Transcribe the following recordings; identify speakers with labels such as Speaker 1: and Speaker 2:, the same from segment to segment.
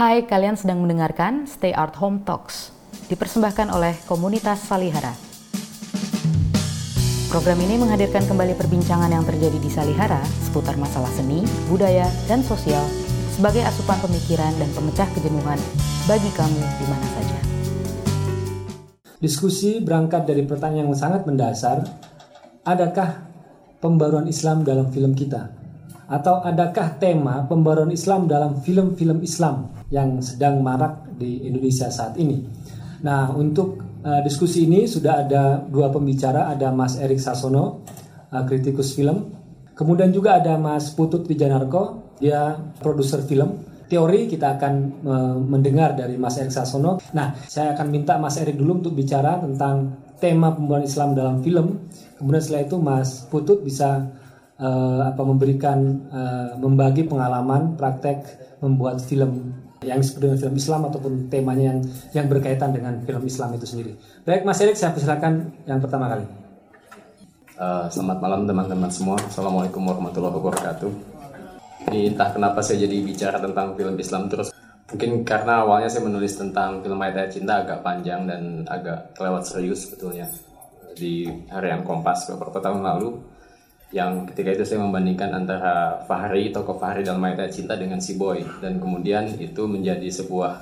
Speaker 1: Hai, kalian sedang mendengarkan Stay Art Home Talks, dipersembahkan oleh komunitas Salihara. Program ini menghadirkan kembali perbincangan yang terjadi di Salihara seputar masalah seni, budaya, dan sosial sebagai asupan pemikiran dan pemecah kejenuhan bagi kamu di mana saja.
Speaker 2: Diskusi berangkat dari pertanyaan yang sangat mendasar, adakah pembaruan Islam dalam film kita? Atau adakah tema pembaruan Islam dalam film-film Islam yang sedang marak di Indonesia saat ini? Nah, untuk uh, diskusi ini sudah ada dua pembicara, ada Mas Erik Sasono, uh, kritikus film, kemudian juga ada Mas Putut Wijanarko, dia produser film. Teori kita akan uh, mendengar dari Mas Erik Sasono. Nah, saya akan minta Mas Erik dulu untuk bicara tentang tema pembaruan Islam dalam film. Kemudian setelah itu Mas Putut bisa uh, apa memberikan uh, membagi pengalaman praktek membuat film yang seperti dengan film Islam ataupun temanya yang yang berkaitan dengan film Islam itu sendiri. Baik Mas Erik, saya persilakan yang pertama kali.
Speaker 3: Uh, selamat malam teman-teman semua. Assalamualaikum warahmatullahi wabarakatuh. Ini entah kenapa saya jadi bicara tentang film Islam terus. Mungkin karena awalnya saya menulis tentang film Ayat Cinta agak panjang dan agak kelewat serius sebetulnya di harian Kompas beberapa tahun lalu yang ketika itu saya membandingkan antara Fahri tokoh Fahri dalam ayat cinta dengan si Boy. Dan kemudian itu menjadi sebuah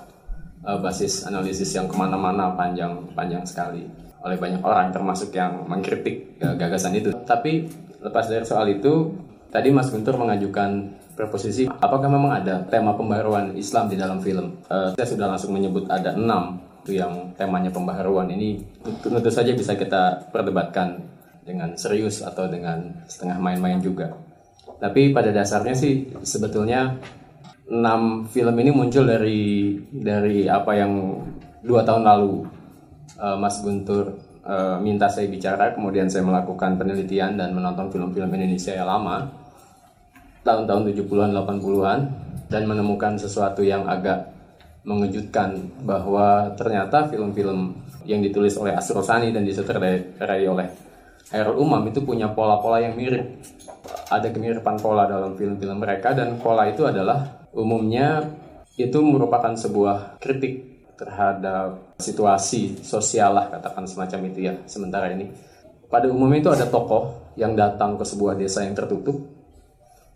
Speaker 3: uh, basis analisis yang ke mana-mana panjang panjang sekali. Oleh banyak orang termasuk yang mengkritik uh, gagasan itu. Tapi lepas dari soal itu tadi Mas Guntur mengajukan proposisi apakah memang ada tema pembaruan Islam di dalam film? Uh, saya sudah langsung menyebut ada enam yang temanya pembaharuan ini. Tentu saja bisa kita perdebatkan dengan serius atau dengan setengah main-main juga. Tapi pada dasarnya sih sebetulnya enam film ini muncul dari dari apa yang dua tahun lalu uh, Mas Guntur uh, minta saya bicara, kemudian saya melakukan penelitian dan menonton film-film Indonesia yang lama tahun-tahun 70-an 80-an dan menemukan sesuatu yang agak mengejutkan bahwa ternyata film-film yang ditulis oleh Asrosani dan disutradarai oleh Hairul Umam itu punya pola-pola yang mirip. Ada kemiripan pola dalam film-film mereka dan pola itu adalah umumnya itu merupakan sebuah kritik terhadap situasi sosial lah katakan semacam itu ya sementara ini. Pada umumnya itu ada tokoh yang datang ke sebuah desa yang tertutup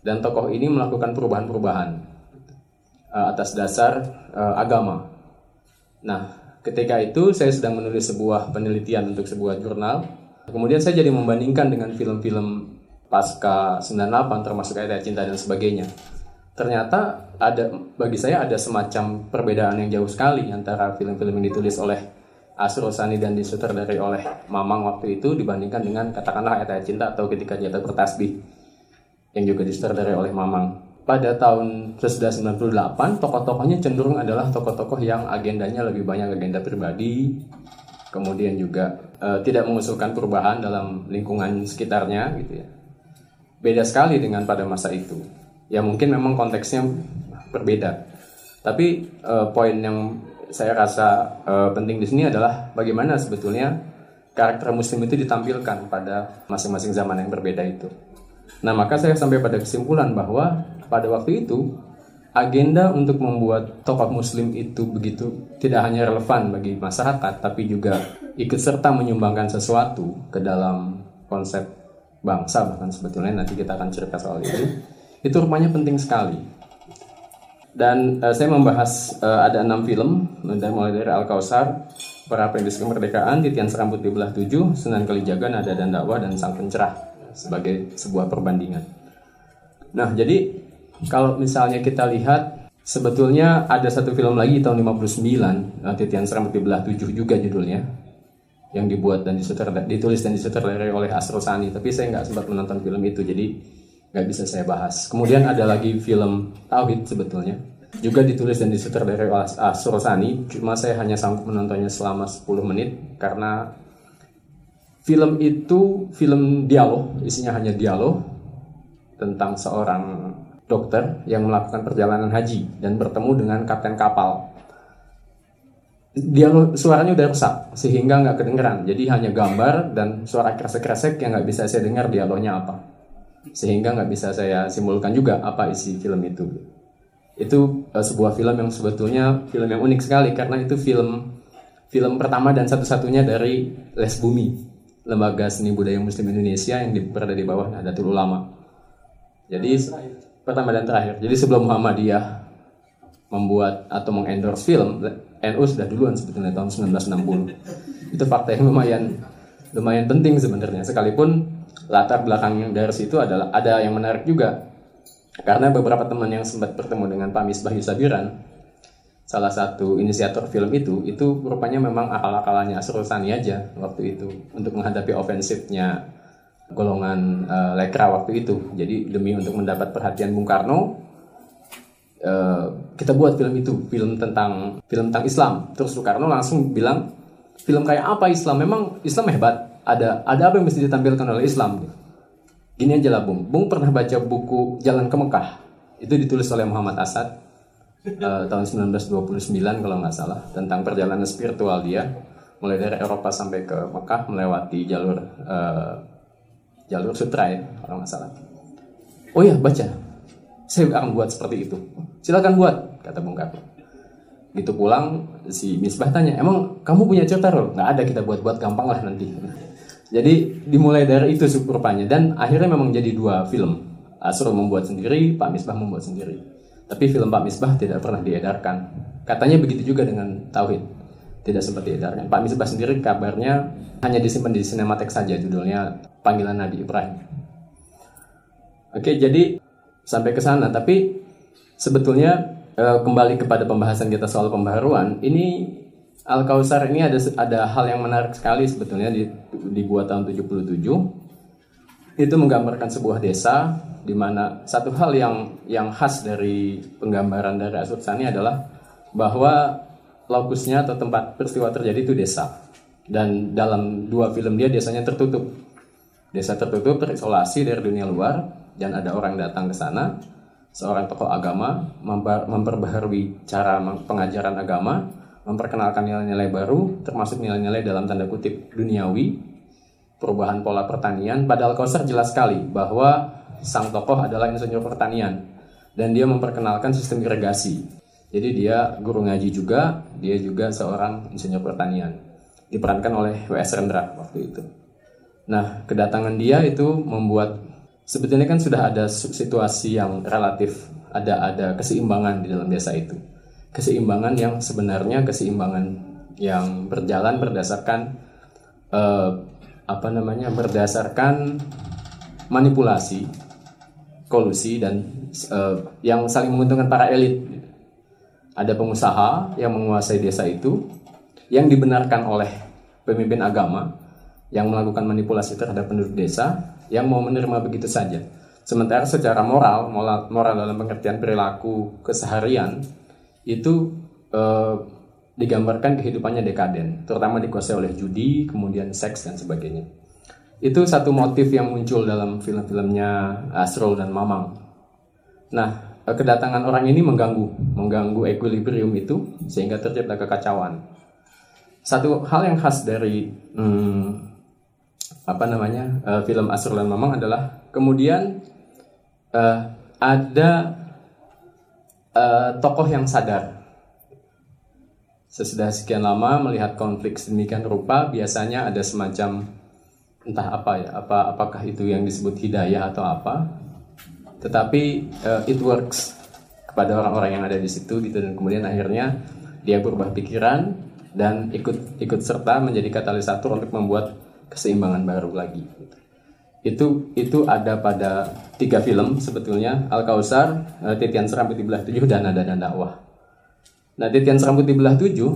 Speaker 3: dan tokoh ini melakukan perubahan-perubahan uh, atas dasar uh, agama. Nah, ketika itu saya sedang menulis sebuah penelitian untuk sebuah jurnal Kemudian saya jadi membandingkan dengan film-film pasca 98 termasuk Ayat Cinta dan sebagainya. Ternyata ada bagi saya ada semacam perbedaan yang jauh sekali antara film-film yang ditulis oleh Asro Sani dan disutradarai oleh Mamang waktu itu dibandingkan dengan katakanlah Ayat Cinta atau ketika dia bertasbih yang juga disutradarai oleh Mamang. Pada tahun 1998, tokoh-tokohnya cenderung adalah tokoh-tokoh yang agendanya lebih banyak agenda pribadi, kemudian juga uh, tidak mengusulkan perubahan dalam lingkungan sekitarnya gitu ya. Beda sekali dengan pada masa itu. Ya mungkin memang konteksnya berbeda. Tapi uh, poin yang saya rasa uh, penting di sini adalah bagaimana sebetulnya karakter muslim itu ditampilkan pada masing-masing zaman yang berbeda itu. Nah, maka saya sampai pada kesimpulan bahwa pada waktu itu agenda untuk membuat tokoh muslim itu begitu tidak hanya relevan bagi masyarakat tapi juga ikut serta menyumbangkan sesuatu ke dalam konsep bangsa bahkan sebetulnya nanti kita akan cerita soal itu itu rupanya penting sekali. Dan uh, saya membahas uh, ada enam film mulai dari Al Kausar para Apprentice Kemerdekaan Titian Serambut di Belah Tujuh Sunan Kalijaga Nada dan Dakwah dan Sang Pencerah sebagai sebuah perbandingan. Nah jadi kalau misalnya kita lihat sebetulnya ada satu film lagi tahun 59 eh, Titian Seram di belah 7 juga judulnya yang dibuat dan ditulis dan disutradarai oleh Asro Sani. Tapi saya nggak sempat menonton film itu jadi nggak bisa saya bahas. Kemudian ada lagi film Tauhid sebetulnya juga ditulis dan disutradarai oleh Asro Sani. Cuma saya hanya sanggup menontonnya selama 10 menit karena film itu film dialog isinya hanya dialog tentang seorang dokter yang melakukan perjalanan haji dan bertemu dengan kapten kapal. Dia suaranya udah rusak sehingga nggak kedengeran. Jadi hanya gambar dan suara kresek-kresek yang nggak bisa saya dengar dialognya apa. Sehingga nggak bisa saya simpulkan juga apa isi film itu. itu uh, sebuah film yang sebetulnya film yang unik sekali karena itu film film pertama dan satu-satunya dari Les Bumi, lembaga seni budaya muslim Indonesia yang berada di bawah Nahdlatul Ulama. Jadi pertama dan terakhir. Jadi sebelum Muhammadiyah membuat atau mengendorse film, NU sudah duluan sebetulnya tahun 1960. Itu fakta yang lumayan lumayan penting sebenarnya. Sekalipun latar belakang dari situ adalah ada yang menarik juga. Karena beberapa teman yang sempat bertemu dengan Pak Misbah Yusabiran, salah satu inisiator film itu itu rupanya memang akal-akalannya Asrul Sani aja waktu itu untuk menghadapi ofensifnya golongan uh, Lekra waktu itu. Jadi demi untuk mendapat perhatian Bung Karno uh, kita buat film itu, film tentang film tentang Islam. Terus Bung Karno langsung bilang film kayak apa Islam? Memang Islam hebat. Ada ada apa yang mesti ditampilkan oleh Islam? Gini aja lah Bung. Bung pernah baca buku Jalan ke Mekah. Itu ditulis oleh Muhammad Asad uh, tahun 1929 kalau nggak salah tentang perjalanan spiritual dia mulai dari Eropa sampai ke Mekah melewati jalur uh, jalur sutra ya kalau nggak salah. Oh ya baca, saya akan buat seperti itu. Silakan buat kata Bung Karno. Gitu pulang si Misbah tanya, emang kamu punya cerita rol? Nggak ada kita buat-buat gampang lah nanti. Jadi dimulai dari itu rupanya dan akhirnya memang jadi dua film. Asro membuat sendiri, Pak Misbah membuat sendiri. Tapi film Pak Misbah tidak pernah diedarkan. Katanya begitu juga dengan Tauhid. Tidak sempat diedarkan. Pak Misbah sendiri kabarnya hanya disimpan di sinematek saja judulnya Panggilan Nabi Ibrahim. Oke, jadi sampai ke sana. Tapi sebetulnya eh, kembali kepada pembahasan kita soal pembaharuan, ini Al Kausar ini ada ada hal yang menarik sekali sebetulnya di, dibuat tahun 77. Itu menggambarkan sebuah desa di mana satu hal yang yang khas dari penggambaran dari Asur Sani adalah bahwa lokusnya atau tempat peristiwa terjadi itu desa. Dan dalam dua film dia desanya tertutup. Desa tertutup terisolasi dari dunia luar dan ada orang datang ke sana. Seorang tokoh agama memperbaharui cara pengajaran agama memperkenalkan nilai-nilai baru termasuk nilai-nilai dalam tanda kutip duniawi. Perubahan pola pertanian padahal Kausar jelas sekali bahwa sang tokoh adalah insinyur pertanian. Dan dia memperkenalkan sistem irigasi. Jadi dia guru ngaji juga, dia juga seorang insinyur pertanian. Diperankan oleh W.S. Rendra waktu itu. Nah, kedatangan dia itu membuat sebetulnya kan sudah ada situasi yang relatif ada ada keseimbangan di dalam desa itu. Keseimbangan yang sebenarnya keseimbangan yang berjalan berdasarkan eh, apa namanya? berdasarkan manipulasi kolusi dan uh, yang saling menguntungkan para elit. Ada pengusaha yang menguasai desa itu yang dibenarkan oleh pemimpin agama yang melakukan manipulasi terhadap penduduk desa yang mau menerima begitu saja. Sementara secara moral, moral, dalam pengertian perilaku keseharian itu eh, digambarkan kehidupannya dekaden, terutama dikuasai oleh judi, kemudian seks dan sebagainya. Itu satu motif yang muncul dalam film-filmnya Asrul dan Mamang. Nah, kedatangan orang ini mengganggu, mengganggu equilibrium itu sehingga tercipta kekacauan. Satu hal yang khas dari hmm, apa namanya uh, film Asrul dan Mamang adalah kemudian uh, ada uh, tokoh yang sadar sesudah sekian lama melihat konflik sedemikian rupa biasanya ada semacam entah apa ya apa apakah itu yang disebut hidayah atau apa tetapi uh, it works kepada orang-orang yang ada di situ gitu dan kemudian akhirnya dia berubah pikiran dan ikut ikut serta menjadi katalisator untuk membuat keseimbangan baru lagi gitu. itu itu ada pada tiga film sebetulnya Al Kausar, uh, Titian Serambut di belah tujuh dan Nada dan Dakwah. Nah Titian Serambut di belah tujuh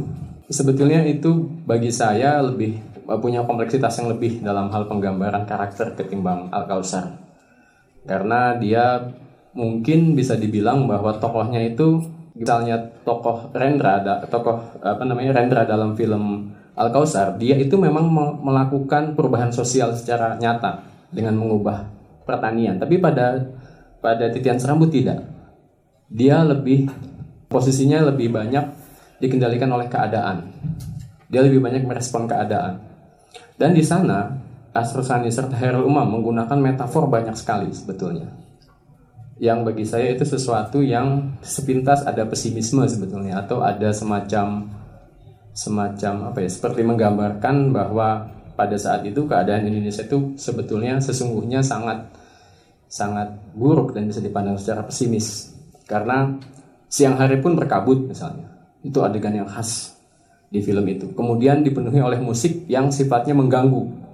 Speaker 3: sebetulnya itu bagi saya lebih punya kompleksitas yang lebih dalam hal penggambaran karakter ketimbang Al Kausar. Karena dia mungkin bisa dibilang bahwa tokohnya itu misalnya tokoh Rendra, tokoh apa namanya Rendra dalam film Al Kausar, dia itu memang melakukan perubahan sosial secara nyata dengan mengubah pertanian. Tapi pada pada titian serambut tidak. Dia lebih posisinya lebih banyak dikendalikan oleh keadaan. Dia lebih banyak merespon keadaan. Dan di sana Asrul Sani serta Herul Umam menggunakan metafor banyak sekali sebetulnya. yang bagi saya itu sesuatu yang sepintas ada pesimisme sebetulnya atau ada semacam semacam apa ya seperti menggambarkan bahwa pada saat itu keadaan Indonesia itu sebetulnya sesungguhnya sangat sangat buruk dan bisa dipandang secara pesimis. Karena siang hari pun berkabut misalnya. Itu adegan yang khas di film itu. Kemudian dipenuhi oleh musik yang sifatnya mengganggu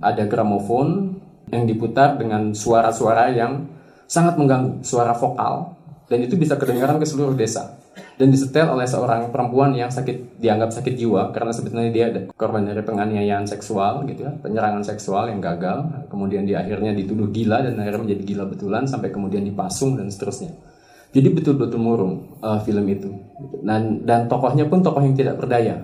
Speaker 3: ada gramofon yang diputar dengan suara-suara yang sangat mengganggu suara vokal. Dan itu bisa kedengaran ke seluruh desa. Dan disetel oleh seorang perempuan yang sakit dianggap sakit jiwa karena sebetulnya dia korban dari penganiayaan seksual gitu ya penyerangan seksual yang gagal. Kemudian di akhirnya dituduh gila dan akhirnya menjadi gila betulan sampai kemudian dipasung dan seterusnya. Jadi betul-betul murung uh, film itu. Dan dan tokohnya pun tokoh yang tidak berdaya.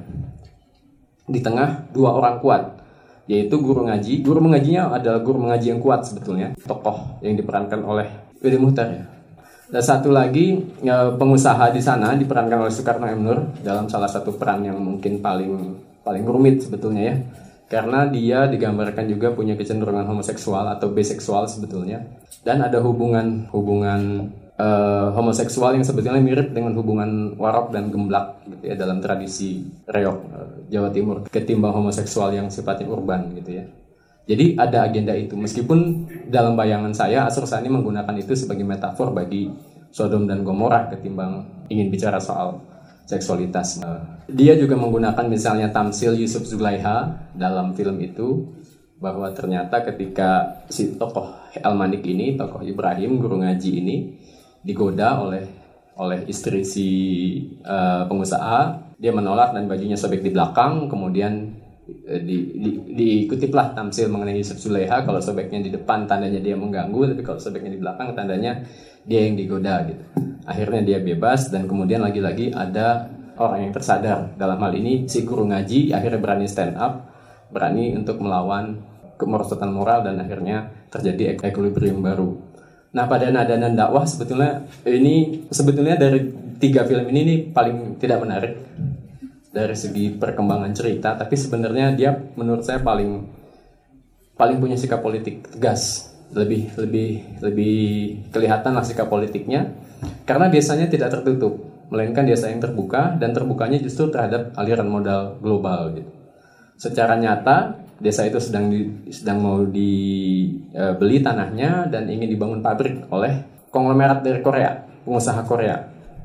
Speaker 3: Di tengah dua orang kuat yaitu guru ngaji. Guru mengajinya adalah guru mengaji yang kuat sebetulnya, tokoh yang diperankan oleh Widi Muhtar ya. Dan satu lagi ya, pengusaha di sana diperankan oleh Soekarno M Nur dalam salah satu peran yang mungkin paling paling rumit sebetulnya ya. Karena dia digambarkan juga punya kecenderungan homoseksual atau biseksual sebetulnya dan ada hubungan hubungan uh, homoseksual yang sebetulnya mirip dengan hubungan warok dan gemblak gitu ya dalam tradisi reok uh, Jawa Timur ketimbang homoseksual yang sifatnya urban gitu ya. Jadi ada agenda itu meskipun dalam bayangan saya Asur Sani menggunakan itu sebagai metafor bagi Sodom dan Gomorrah ketimbang ingin bicara soal seksualitas. Uh, dia juga menggunakan misalnya tamsil Yusuf Zulaiha dalam film itu bahwa ternyata ketika si tokoh El Manik ini, tokoh Ibrahim, guru ngaji ini, digoda oleh oleh istri si uh, pengusaha. Dia menolak dan bajunya sobek di belakang. Kemudian uh, di, di, diikutiplah tamsil mengenai Yusuf Suleha kalau sobeknya di depan tandanya dia mengganggu. Tapi kalau sobeknya di belakang tandanya dia yang digoda gitu. Akhirnya dia bebas dan kemudian lagi-lagi ada orang yang tersadar. Dalam hal ini si guru ngaji akhirnya berani stand up berani untuk melawan kemerosotan moral dan akhirnya terjadi equilibrium baru Nah pada nada dan dakwah sebetulnya ini sebetulnya dari tiga film ini nih paling tidak menarik. Dari segi perkembangan cerita, tapi sebenarnya dia menurut saya paling paling punya sikap politik tegas, lebih lebih lebih kelihatan lah sikap politiknya, karena biasanya tidak tertutup, melainkan biasa yang terbuka dan terbukanya justru terhadap aliran modal global gitu. Secara nyata desa itu sedang di, sedang mau dibeli e, tanahnya dan ingin dibangun pabrik oleh konglomerat dari Korea, pengusaha Korea.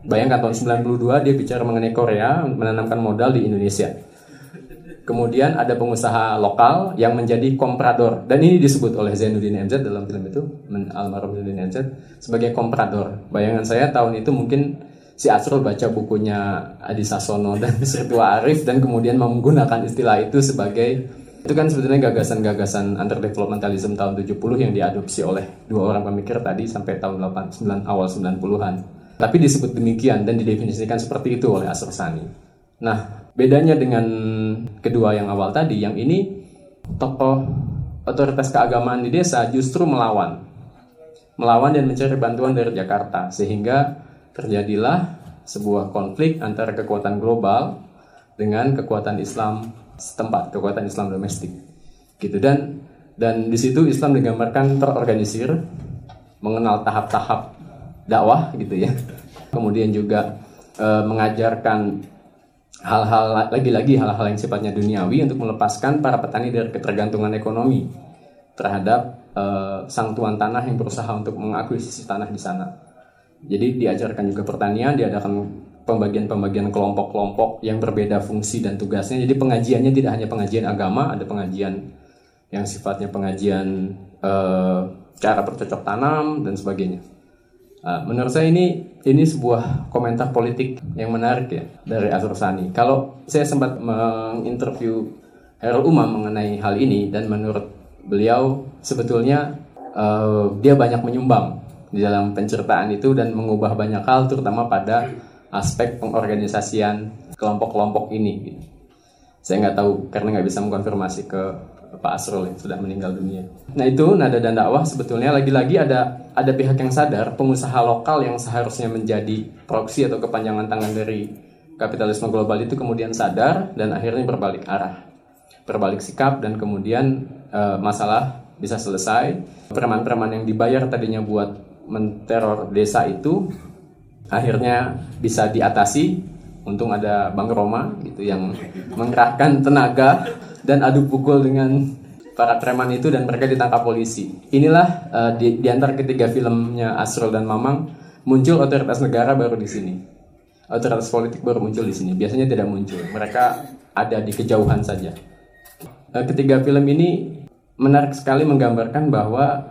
Speaker 3: Bayangkan tahun 92 dia bicara mengenai Korea menanamkan modal di Indonesia. Kemudian ada pengusaha lokal yang menjadi komprador dan ini disebut oleh Zainuddin MZ dalam film itu almarhum Zainuddin MZ sebagai komprador. Bayangan saya tahun itu mungkin si Asrul baca bukunya Adi Sasono dan Sritua Arif dan kemudian menggunakan istilah itu sebagai itu kan sebetulnya gagasan-gagasan underdevelopmentalism tahun 70 yang diadopsi oleh dua orang pemikir tadi sampai tahun 89 awal 90-an. Tapi disebut demikian dan didefinisikan seperti itu oleh Asr Sani. Nah, bedanya dengan kedua yang awal tadi, yang ini tokoh otoritas keagamaan di desa justru melawan. Melawan dan mencari bantuan dari Jakarta sehingga terjadilah sebuah konflik antara kekuatan global dengan kekuatan Islam setempat kekuatan Islam domestik. Gitu. Dan dan di situ Islam digambarkan terorganisir mengenal tahap-tahap dakwah gitu ya. Kemudian juga e, mengajarkan hal-hal lagi-lagi hal-hal yang sifatnya duniawi untuk melepaskan para petani dari ketergantungan ekonomi terhadap e, sang tuan tanah yang berusaha untuk mengakuisisi tanah di sana. Jadi diajarkan juga pertanian, diadakan pembagian-pembagian kelompok-kelompok yang berbeda fungsi dan tugasnya. Jadi pengajiannya tidak hanya pengajian agama, ada pengajian yang sifatnya pengajian uh, cara bercocok tanam dan sebagainya. Uh, menurut saya ini ini sebuah komentar politik yang menarik ya dari Azur Sani. Kalau saya sempat menginterview Herul Umam mengenai hal ini dan menurut beliau sebetulnya uh, dia banyak menyumbang di dalam penceritaan itu dan mengubah banyak hal terutama pada aspek pengorganisasian kelompok-kelompok ini. Gitu. Saya nggak tahu karena nggak bisa mengkonfirmasi ke Pak Asrul yang sudah meninggal dunia. Nah itu nada dan dakwah sebetulnya lagi-lagi ada ada pihak yang sadar pengusaha lokal yang seharusnya menjadi proksi atau kepanjangan tangan dari kapitalisme global itu kemudian sadar dan akhirnya berbalik arah, berbalik sikap dan kemudian e, masalah bisa selesai. Preman-preman yang dibayar tadinya buat menteror desa itu akhirnya bisa diatasi untung ada Bang Roma gitu yang mengerahkan tenaga dan adu pukul dengan para preman itu dan mereka ditangkap polisi. Inilah uh, di, di antara ketiga filmnya Asrul dan Mamang muncul otoritas negara baru di sini. Otoritas politik baru muncul di sini. Biasanya tidak muncul. Mereka ada di kejauhan saja. Uh, ketiga film ini menarik sekali menggambarkan bahwa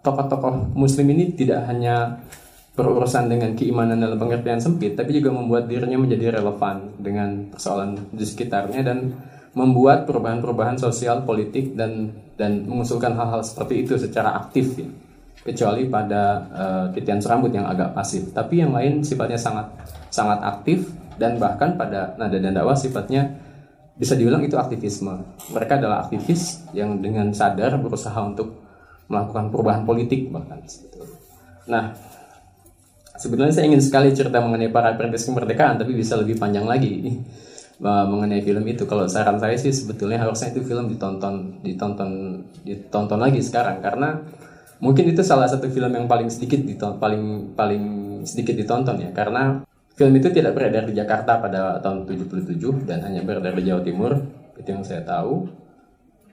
Speaker 3: tokoh-tokoh Muslim ini tidak hanya berurusan dengan keimanan dalam pengertian sempit, tapi juga membuat dirinya menjadi relevan dengan persoalan di sekitarnya dan membuat perubahan-perubahan sosial, politik dan dan mengusulkan hal-hal seperti itu secara aktif ya. Kecuali pada uh, titian serambut yang agak pasif, tapi yang lain sifatnya sangat sangat aktif dan bahkan pada nada dan dakwah sifatnya bisa diulang itu aktivisme. Mereka adalah aktivis yang dengan sadar berusaha untuk melakukan perubahan politik bahkan. Nah, sebenarnya saya ingin sekali cerita mengenai para perintis kemerdekaan, tapi bisa lebih panjang lagi. Mengenai film itu. Kalau saran saya sih sebetulnya harusnya itu film ditonton, ditonton, ditonton lagi sekarang. Karena mungkin itu salah satu film yang paling sedikit ditonton, paling paling sedikit ditonton ya. Karena film itu tidak beredar di Jakarta pada tahun 77 dan hanya beredar di Jawa Timur itu yang saya tahu.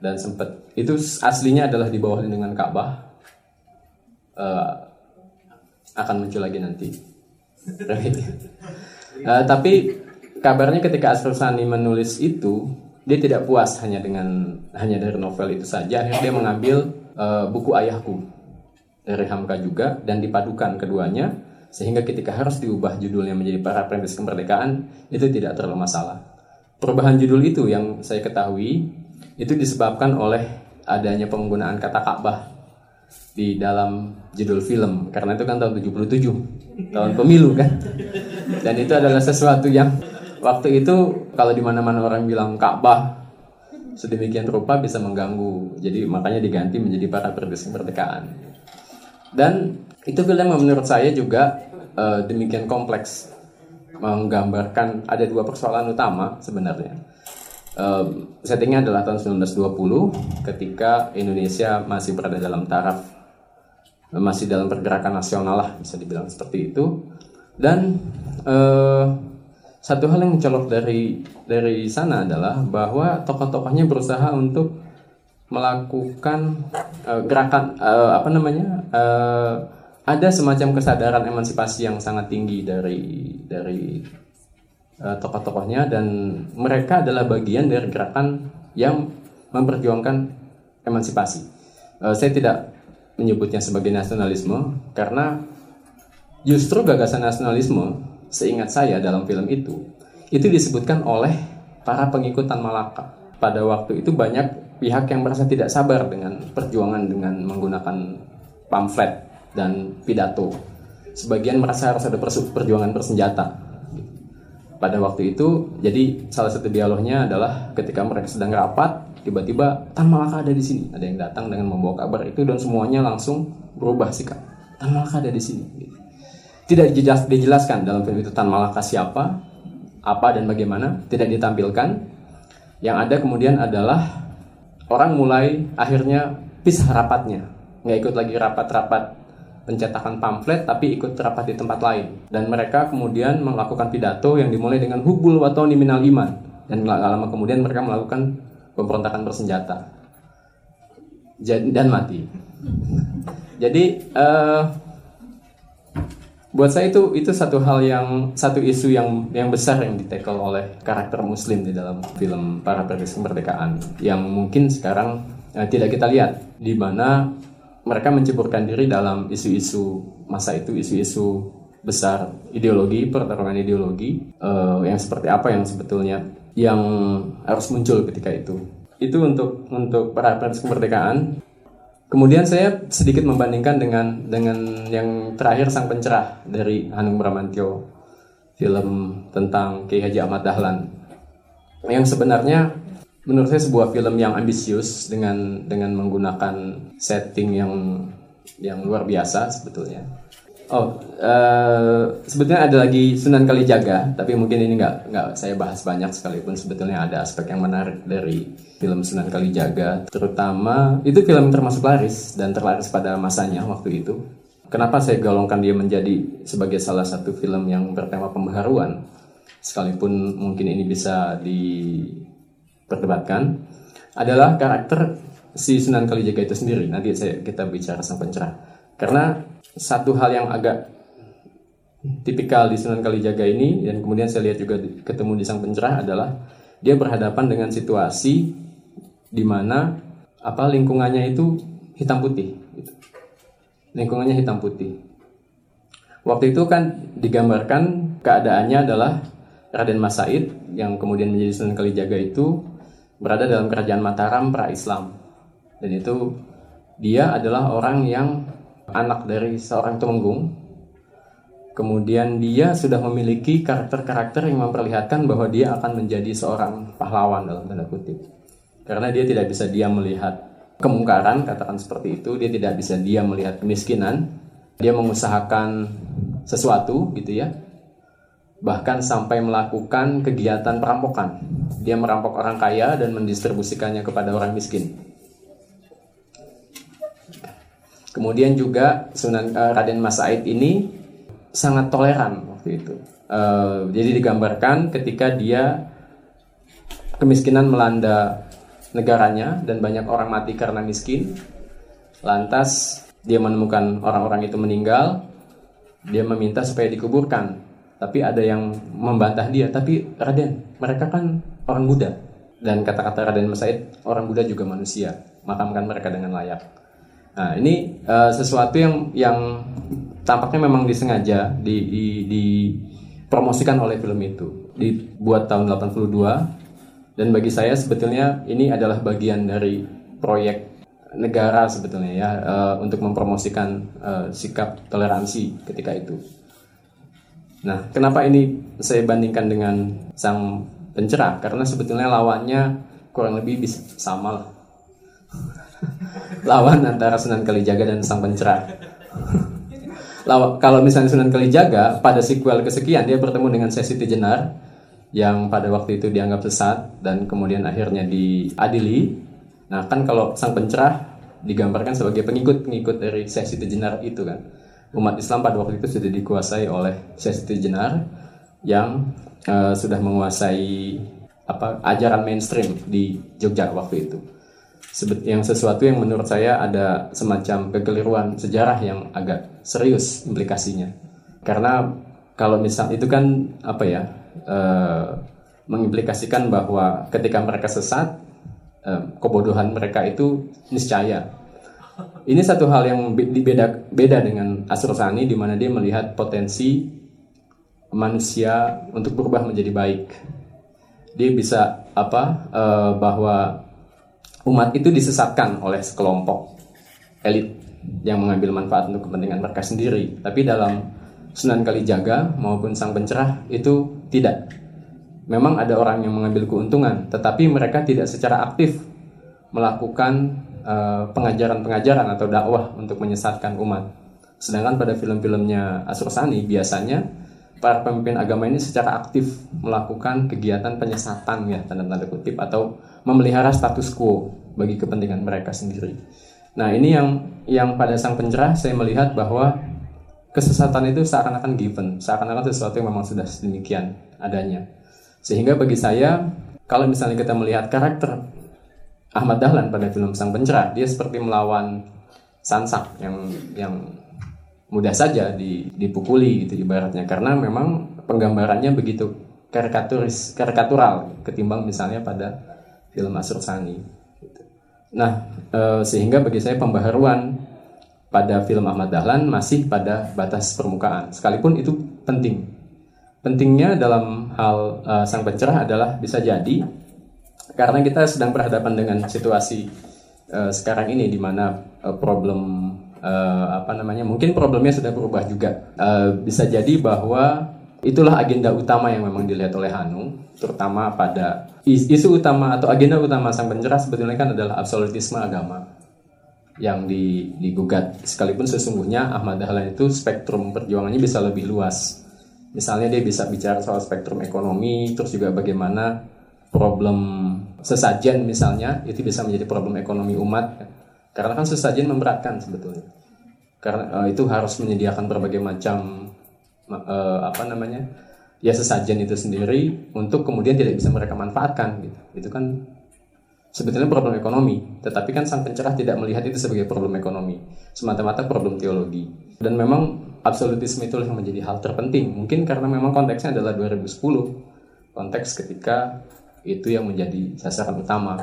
Speaker 3: Dan sempat itu aslinya adalah di bawah lindungan Ka'bah. Uh, akan muncul lagi nanti. Uh, tapi kabarnya ketika Asrul Sani menulis itu dia tidak puas hanya dengan hanya dari novel itu saja. Akhirnya dia mengambil uh, buku ayahku dari Hamka juga dan dipadukan keduanya sehingga ketika harus diubah judulnya menjadi para perintis kemerdekaan itu tidak terlalu masalah. Perubahan judul itu yang saya ketahui itu disebabkan oleh adanya penggunaan kata Ka'bah di dalam judul film karena itu kan tahun 77 tahun pemilu kan dan itu adalah sesuatu yang waktu itu kalau di mana-mana orang bilang Ka'bah sedemikian rupa bisa mengganggu. Jadi makanya diganti menjadi para kemerdekaan. Dan itu film menurut saya juga uh, demikian kompleks menggambarkan ada dua persoalan utama sebenarnya. Uh, settingnya adalah tahun 1920 ketika Indonesia masih berada dalam taraf masih dalam pergerakan nasional lah bisa dibilang seperti itu. Dan uh, satu hal yang mencolok dari dari sana adalah bahwa tokoh-tokohnya berusaha untuk melakukan uh, gerakan uh, apa namanya uh, ada semacam kesadaran emansipasi yang sangat tinggi dari dari uh, tokoh-tokohnya dan mereka adalah bagian dari gerakan yang memperjuangkan emansipasi. Uh, saya tidak menyebutnya sebagai nasionalisme karena justru gagasan nasionalisme seingat saya dalam film itu, itu disebutkan oleh para pengikut Tan Malaka. Pada waktu itu banyak pihak yang merasa tidak sabar dengan perjuangan dengan menggunakan pamflet dan pidato. Sebagian merasa harus ada perjuangan bersenjata. Pada waktu itu, jadi salah satu dialognya adalah ketika mereka sedang rapat, tiba-tiba Tan Malaka ada di sini. Ada yang datang dengan membawa kabar itu dan semuanya langsung berubah sikap. Tan Malaka ada di sini. Tidak dijelas, dijelaskan dalam film itu Tan Malaka siapa, apa dan bagaimana, tidak ditampilkan. Yang ada kemudian adalah orang mulai akhirnya pisah rapatnya, nggak ikut lagi rapat-rapat pencetakan pamflet, tapi ikut rapat di tempat lain. Dan mereka kemudian melakukan pidato yang dimulai dengan hubul watoni minal iman. Dan gak lama kemudian mereka melakukan pemberontakan bersenjata dan mati. Jadi uh, buat saya itu itu satu hal yang satu isu yang yang besar yang ditekel oleh karakter muslim di dalam film para perintis kemerdekaan yang mungkin sekarang eh, tidak kita lihat di mana mereka menceburkan diri dalam isu-isu masa itu isu-isu besar ideologi pertarungan ideologi eh, yang seperti apa yang sebetulnya yang harus muncul ketika itu itu untuk untuk para perintis kemerdekaan Kemudian saya sedikit membandingkan dengan dengan yang terakhir Sang Pencerah dari Hanung Bramantyo, film tentang Kiai Haji Ahmad Dahlan. Yang sebenarnya menurut saya sebuah film yang ambisius dengan dengan menggunakan setting yang yang luar biasa sebetulnya. Oh, uh, sebetulnya ada lagi Sunan Kalijaga, tapi mungkin ini nggak nggak saya bahas banyak sekalipun sebetulnya ada aspek yang menarik dari film Sunan Kalijaga, terutama itu film termasuk laris dan terlaris pada masanya waktu itu. kenapa saya golongkan dia menjadi sebagai salah satu film yang bertema pembaharuan, sekalipun mungkin ini bisa diperdebatkan, adalah karakter si Sunan Kalijaga itu sendiri. Nanti saya kita bicara sang pencerah. Karena satu hal yang agak tipikal di Sunan Kalijaga ini dan kemudian saya lihat juga ketemu di sang pencerah adalah dia berhadapan dengan situasi di mana apa lingkungannya itu hitam putih gitu. lingkungannya hitam putih waktu itu kan digambarkan keadaannya adalah Raden Mas Said yang kemudian menjadi Sunan Kalijaga itu berada dalam kerajaan Mataram pra-Islam dan itu dia adalah orang yang anak dari seorang tumenggung Kemudian dia sudah memiliki karakter-karakter yang memperlihatkan bahwa dia akan menjadi seorang pahlawan dalam tanda kutip. Karena dia tidak bisa dia melihat kemungkaran, katakan seperti itu, dia tidak bisa dia melihat kemiskinan, dia mengusahakan sesuatu gitu ya. Bahkan sampai melakukan kegiatan perampokan. Dia merampok orang kaya dan mendistribusikannya kepada orang miskin. Kemudian juga Sunan uh, Raden Mas Said ini sangat toleran waktu itu. Uh, jadi digambarkan ketika dia kemiskinan melanda negaranya dan banyak orang mati karena miskin. Lantas dia menemukan orang-orang itu meninggal, dia meminta supaya dikuburkan. Tapi ada yang membantah dia, tapi Raden, mereka kan orang Buddha. Dan kata-kata Raden Masaid, orang Buddha juga manusia, makamkan mereka dengan layak. Nah, ini uh, sesuatu yang yang tampaknya memang disengaja di, di, dipromosikan oleh film itu dibuat tahun 82 dan bagi saya sebetulnya ini adalah bagian dari proyek negara sebetulnya ya uh, untuk mempromosikan uh, sikap toleransi ketika itu. Nah, kenapa ini saya bandingkan dengan sang pencerah? Karena sebetulnya lawannya kurang lebih bisa sama lah. Lawan antara Sunan Kalijaga dan sang pencerah kalau misalnya Sunan Kalijaga pada sequel kesekian dia bertemu dengan Sesiti Jenar yang pada waktu itu dianggap sesat dan kemudian akhirnya diadili. Nah kan kalau sang pencerah digambarkan sebagai pengikut-pengikut dari Sesiti Jenar itu kan. Umat Islam pada waktu itu sudah dikuasai oleh Sesiti Jenar yang uh, sudah menguasai apa ajaran mainstream di Jogja waktu itu yang sesuatu yang menurut saya ada semacam kekeliruan sejarah yang agak serius implikasinya. Karena kalau misal itu kan apa ya e, mengimplikasikan bahwa ketika mereka sesat e, kebodohan mereka itu niscaya. Ini satu hal yang beda beda dengan Asrosani di mana dia melihat potensi manusia untuk berubah menjadi baik. Dia bisa apa e, bahwa umat itu disesatkan oleh sekelompok elit yang mengambil manfaat untuk kepentingan mereka sendiri. Tapi dalam Sunan Kalijaga maupun Sang Pencerah itu tidak. Memang ada orang yang mengambil keuntungan, tetapi mereka tidak secara aktif melakukan uh, pengajaran-pengajaran atau dakwah untuk menyesatkan umat. Sedangkan pada film-filmnya Asur Sani biasanya para pemimpin agama ini secara aktif melakukan kegiatan penyesatan ya tanda-tanda kutip atau memelihara status quo bagi kepentingan mereka sendiri. Nah ini yang yang pada sang pencerah saya melihat bahwa kesesatan itu seakan-akan given, seakan-akan sesuatu yang memang sudah sedemikian adanya. Sehingga bagi saya kalau misalnya kita melihat karakter Ahmad Dahlan pada film Sang Pencerah, dia seperti melawan Sansak yang yang mudah saja dipukuli gitu ibaratnya karena memang penggambarannya begitu karikaturis karikatural ketimbang misalnya pada film Asur Sani. Gitu. Nah, e, sehingga bagi saya pembaharuan pada film Ahmad Dahlan masih pada batas permukaan, sekalipun itu penting. Pentingnya dalam hal e, sang pencerah adalah bisa jadi karena kita sedang berhadapan dengan situasi e, sekarang ini di mana e, problem e, apa namanya mungkin problemnya sudah berubah juga. E, bisa jadi bahwa itulah agenda utama yang memang dilihat oleh Hanung, terutama pada isu utama atau agenda utama sang pencerah sebetulnya kan adalah absolutisme agama yang digugat. Sekalipun sesungguhnya Ahmad Dahlan itu spektrum perjuangannya bisa lebih luas. Misalnya dia bisa bicara soal spektrum ekonomi, terus juga bagaimana problem sesajen misalnya itu bisa menjadi problem ekonomi umat. Karena kan sesajen memberatkan sebetulnya. karena uh, itu harus menyediakan berbagai macam uh, apa namanya ya sesajen itu sendiri untuk kemudian tidak bisa mereka manfaatkan gitu. Itu kan sebetulnya problem ekonomi. Tetapi kan sang pencerah tidak melihat itu sebagai problem ekonomi. Semata-mata problem teologi. Dan memang absolutisme itu yang menjadi hal terpenting. Mungkin karena memang konteksnya adalah 2010 konteks ketika itu yang menjadi sasaran utama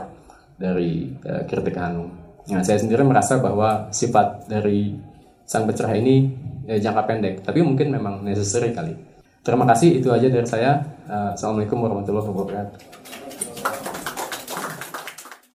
Speaker 3: dari uh, kritik Hanum. Nah, saya sendiri merasa bahwa sifat dari sang pencerah ini ya, jangka pendek, tapi mungkin memang necessary kali. Terima kasih itu aja dari saya. Uh, Assalamualaikum warahmatullahi wabarakatuh.